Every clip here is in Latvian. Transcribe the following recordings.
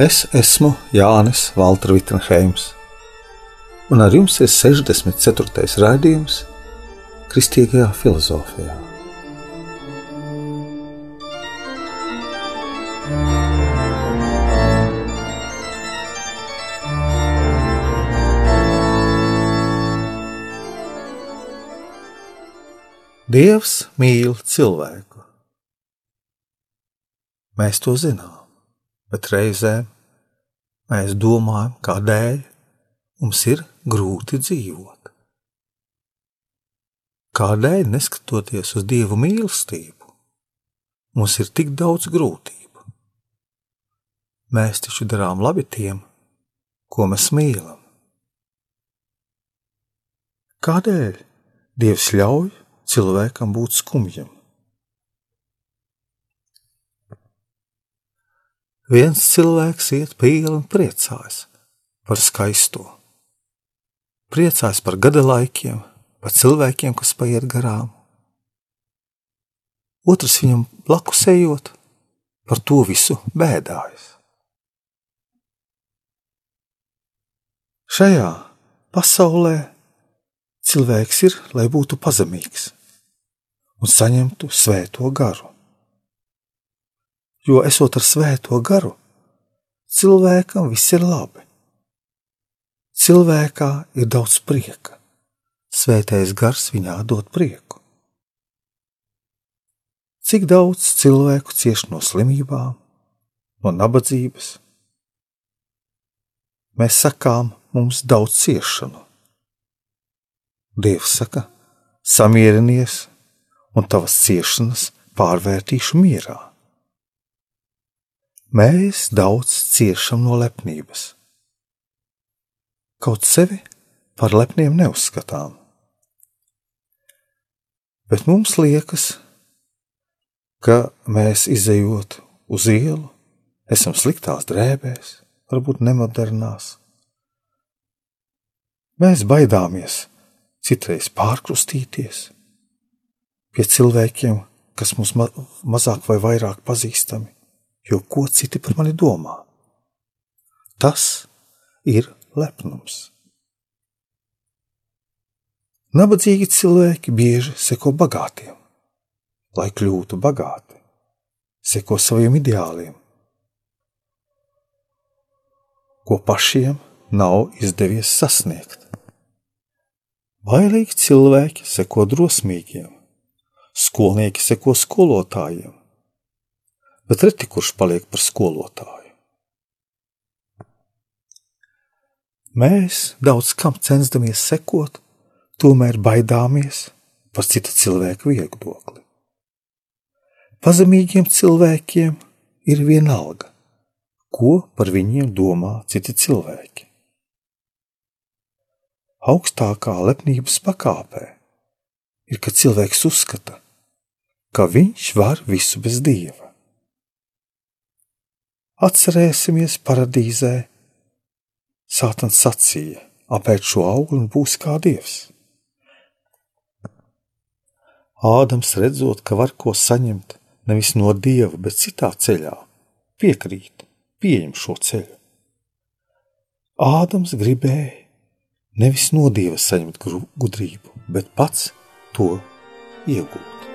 Es esmu Jānis Valtra Vitsenheims, un ar jums ir 64. raidījums Kristīgajā filozofijā. Dievs mīl cilvēku. Mēs to zinām, bet reizēm mēs domājam, kādēļ mums ir grūti dzīvot. Kādēļ, neskatoties uz dievu mīlestību, mums ir tik daudz grūtību? Mēs taču darām labi tiem, ko mēs mīlam. Kādēļ Dievs ļauj cilvēkam būt skumjam? Viens cilvēks iet pa ielu un priecājas par skaisto. Priecājas par gada laikiem, par cilvēkiem, kas paiet garām. Otrs viņam blakus ejot, par to visu bēdājas. Šajā pasaulē cilvēks ir, lai būtu pazemīgs un saņemtu svēto garu. Jo esot ar svēto garu, cilvēkam viss ir labi. Cilvēkā ir daudz prieka. Svētais gars viņā dod prieku. Cik daudz cilvēku cieš no slimībām, no nabadzības? Mēs sakām, mums daudz ciešanu. Dievs saka, samierinies, un tavas ciešanas pārvērtīšu mierā. Mēs daudz ciešam no lepnības. Kaut sevi par lepniem neuzskatām. Bet mums liekas, ka mēs izējot uz ielu, esam sliktās drēbēs, varbūt nemodernās. Mēs baidāmies citreiz pārkrustīties pie cilvēkiem, kas mums ma mazāk vai vairāk pazīstami, jo ko citi par mani domā. Tas ir lepnums. Nabadzīgi cilvēki bieži seko bagātiem, lai kļūtu bagāti, seko saviem ideāliem, ko pašiem nav izdevies sasniegt. Bailīgi cilvēki seko drosmīgiem, skolnieki seko skolotājiem, bet reti kurš paliek par skolotāju. Mēs daudz kam censdamies sekot, tomēr baidāmies par cita cilvēka viedokli. Pazemīgiem cilvēkiem ir vienalga, ko par viņiem domā citi cilvēki augstākā lepnības pakāpē ir, kad cilvēks uzskata, ka viņš var visu bez dieva. Atcerēsimies paradīzē, Sātans sacīja, apēd šo augli un būs kā dievs. Ādams redzot, ka var ko saņemt nevis no dieva, bet citā ceļā, piekrīt, pieņem šo ceļu. Ādams gribēja nevis no dieva saņemt gudrību, bet pats to iegūt.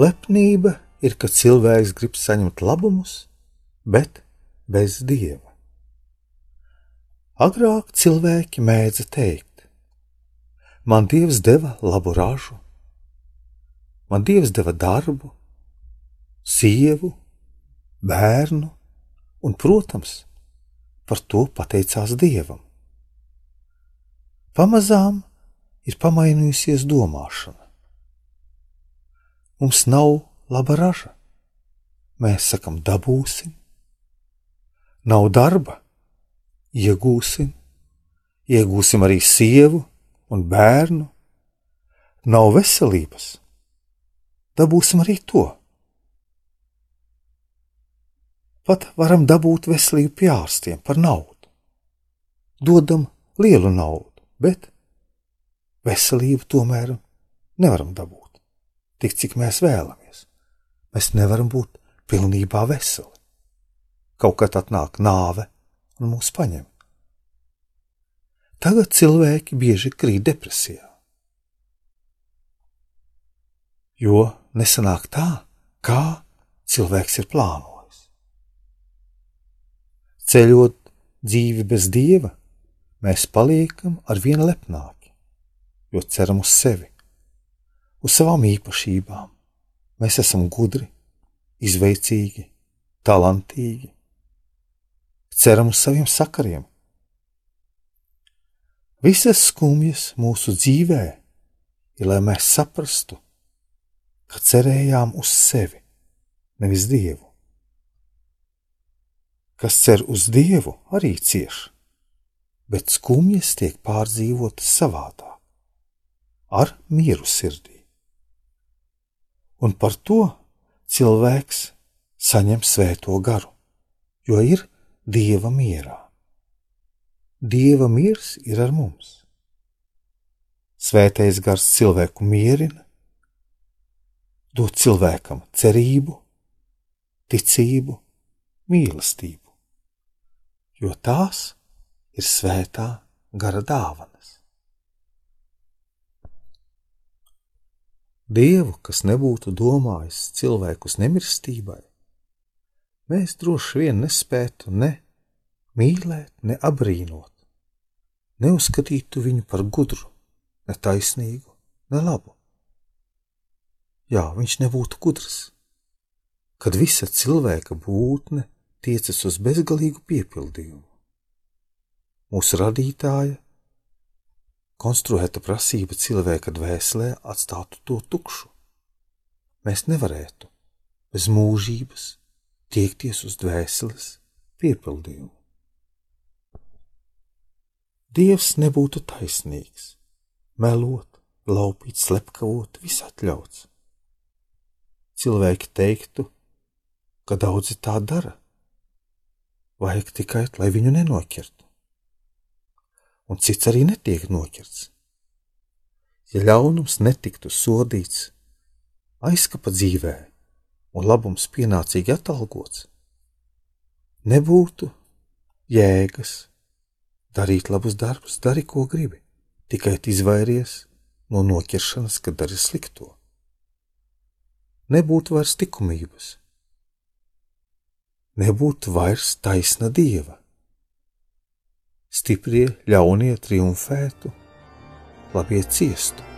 Lepnība ir, kad cilvēks grib saņemt labumus, bet bez dieva. Agrāk cilvēki mēdza teikt: Man dievs deva labu ražu, man dievs deva darbu, sievu, bērnu, un, protams, par to pateicās dievam. Pamazām ir pamainījusies domāšana. Mums nav laba raža. Mēs sakam, dabūsim, nav darba, iegūsim, iegūsim arī sievu un bērnu, nav veselības, dabūsim arī to. Pat varam dabūt veselību pie ārstiem par naudu. Dodam lielu naudu, bet veselību tomēr nevaram dabūt tik, cik mēs vēlamies. Mēs nevaram būt pilnībā veseli. Kaut kad atnāk nāve un mūs paņem. Tagad cilvēki bieži krīt depresijā. Jo nesanāk tā, kā cilvēks ir plānojis. Ceļot dzīvi bez dieva, mēs paliekam ar vien lepnāki, jo ceram uz sevi, uz savām īpašībām. Mēs esam gudri, izveicīgi, talantīgi, ceram uz saviem sakariem. Visas skumjas mūsu dzīvē ir, lai mēs saprastu, ka cerējām uz sevi, nevis Dievu. Kas cer uz Dievu, arī cieš, bet skumjas tiek pārdzīvotas savādāk, ar mieru sirdī un par to cilvēks saņem svēto garu, jo ir dieva mierā. Dieva miers ir ar mums. Svētais gars cilvēku mierina, dod cilvēkam cerību, ticību, mīlestību, jo tās ir svētā gara dāvanas. Dievu, kas nebūtu domājis cilvēkus nemirstībai, mēs droši vien nespētu ne mīlēt, ne abrīnot, neuzskatītu viņu par gudru, ne taisnīgu, ne labu. Jā, viņš nebūtu gudrs, kad visa cilvēka būtne tiecas uz bezgalīgu piepildījumu. Mūsu radītāja konstruēta prasība cilvēka dvēselē atstātu to tukšu. Mēs nevarētu bez mūžības tiekties uz dvēseles piepildījumu. Dievs nebūtu taisnīgs, melot, laupīt, slepkavot, viss atļauts. Cilvēki teiktu, ka daudzi tā dara, vajag tikai, lai viņu nenokirtu un cits arī netiek noķerts. Ja ļaunums netiktu sodīts, aizkapa dzīvē un labums pienācīgi atalgots, nebūtu jēgas darīt labus darbus, dari, ko gribi, tikai izvairies no noķeršanas, kad dari slikto. Nebūtu vairs likumības, nebūtu vairs taisna dieva stiprie ļaunie triumfētu, labie ciestu.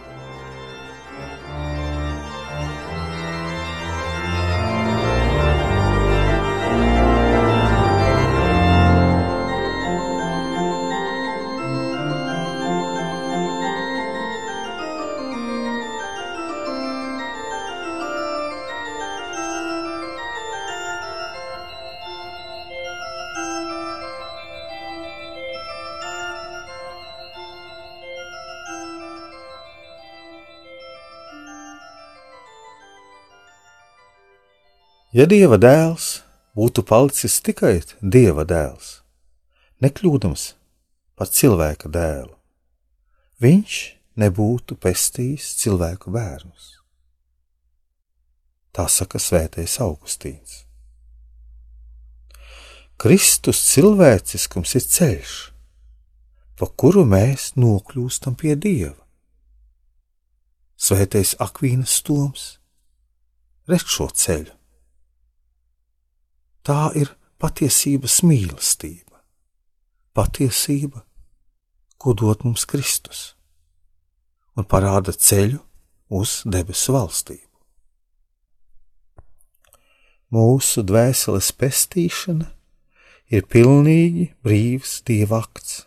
Ja dieva dēls būtu palicis tikai dieva dēls, nekļūdams par cilvēka dēlu, viņš nebūtu pestījis cilvēku bērnus. Tā saka Svētais Augustīns. Kristus cilvēciskums ir ceļš, pa kuru mēs nokļūstam pie Dieva. Svētais Akvīnas Toms redz šo ceļu. Tā ir patiesības mīlestība, patiesība, ko dod mums Kristus, un parāda ceļu uz debesu valstību. Mūsu dvēseles pestīšana ir pilnīgi brīvs dieva akts.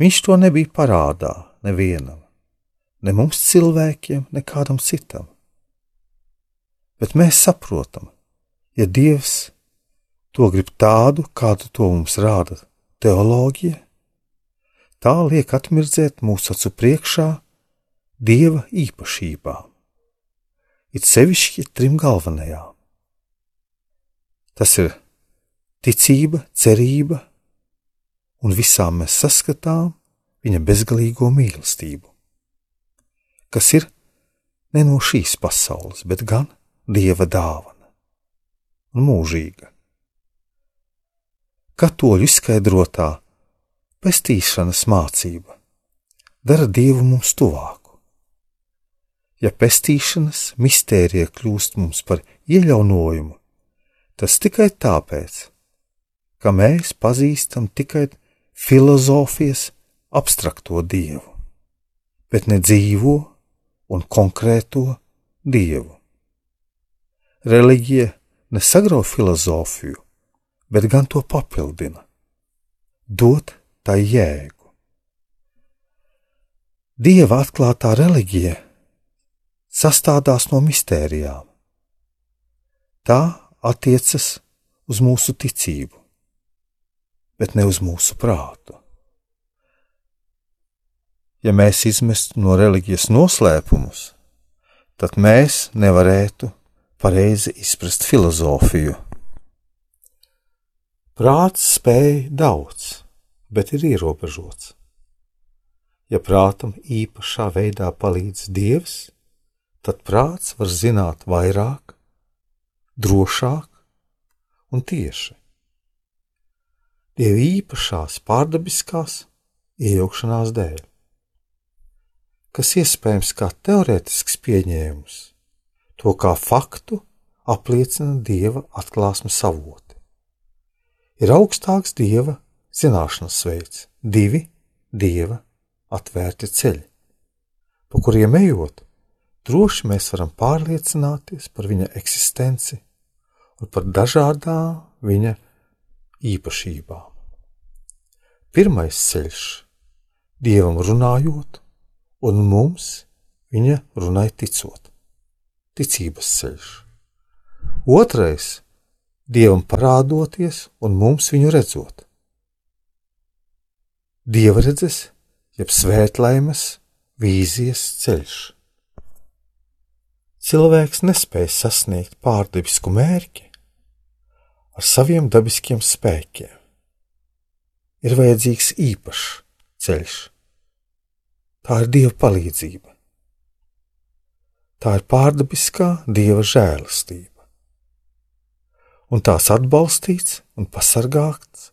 Viņš to nebija parādā nevienam, ne mums cilvēkiem, ne kādam citam. Bet mēs saprotam, ja Dievs to grib tādu, kādu to mums rāda teoloģija, tā liek atmirdzēt mūsu acu priekšā Dieva īpašībām, it sevišķi trim galvenajām. Tas ir ticība, cerība un visām mēs saskatām viņa bezgalīgo mīlestību, kas ir ne no šīs pasaules, bet gan dieva dāvana un mūžīga. Katoļu izskaidrotā pestīšanas mācība dara dievu mums tuvāku. Ja pestīšanas mistērija kļūst mums par iejaunojumu, tas tikai tāpēc, ka mēs pazīstam tikai filozofijas abstrakto dievu, bet ne dzīvo un konkrēto dievu. Reliģija nesagrauj filozofiju, bet gan to papildina, dot tai jēgu. Dieva atklātā reliģija sastādās no mistērijām. Tā attiecas uz mūsu ticību, bet ne uz mūsu prātu. Ja mēs izmestu no reliģijas noslēpumus, tad mēs nevarētu pareizi izprast filozofiju. Prāts spēj daudz, bet ir ierobežots. Ja prātam īpašā veidā palīdz Dievs, tad prāts var zināt vairāk, drošāk un tieši. Dieva īpašās pārdabiskās iejaukšanās dēļ, kas iespējams kā teorētisks pieņēmums, to kā faktu apliecina Dieva atklāsmes avoti. Ir augstāks Dieva zināšanas veids, divi Dieva atvērti ceļi, pa kuriem ejot, droši mēs varam pārliecināties par viņa eksistenci un par dažādām viņa īpašībām. Pirmais ceļš - dievam runājot, un mums viņa runai ticot. Ticības ceļš. Otrais - dievam parādoties un mums viņu redzot. Dieva redzes, jeb svētlaimes, vīzijas ceļš. Cilvēks nespēja sasniegt pārdabisku mērķi, ar saviem dabiskiem spēkiem. Ir vajadzīgs īpašs ceļš. Tā ir Dieva palīdzība. Tā ir pārdabiskā Dieva žēlastība. Un tās atbalstīts un pasargāts,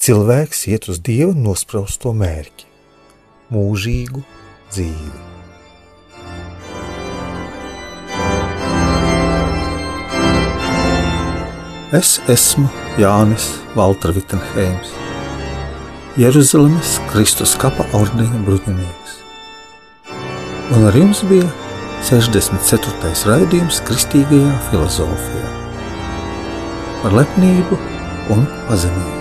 cilvēks iet uz Dieva nospraustu mērķi - mūžīgu dzīvi. Es esmu Jānis Valtra Vitsenheims, Jeruzalemes Kristus kapa ordeņa bruņinieks. Un ar jums bija 64. raidījums Kristīgajā filozofijā par lepnību un pazemību.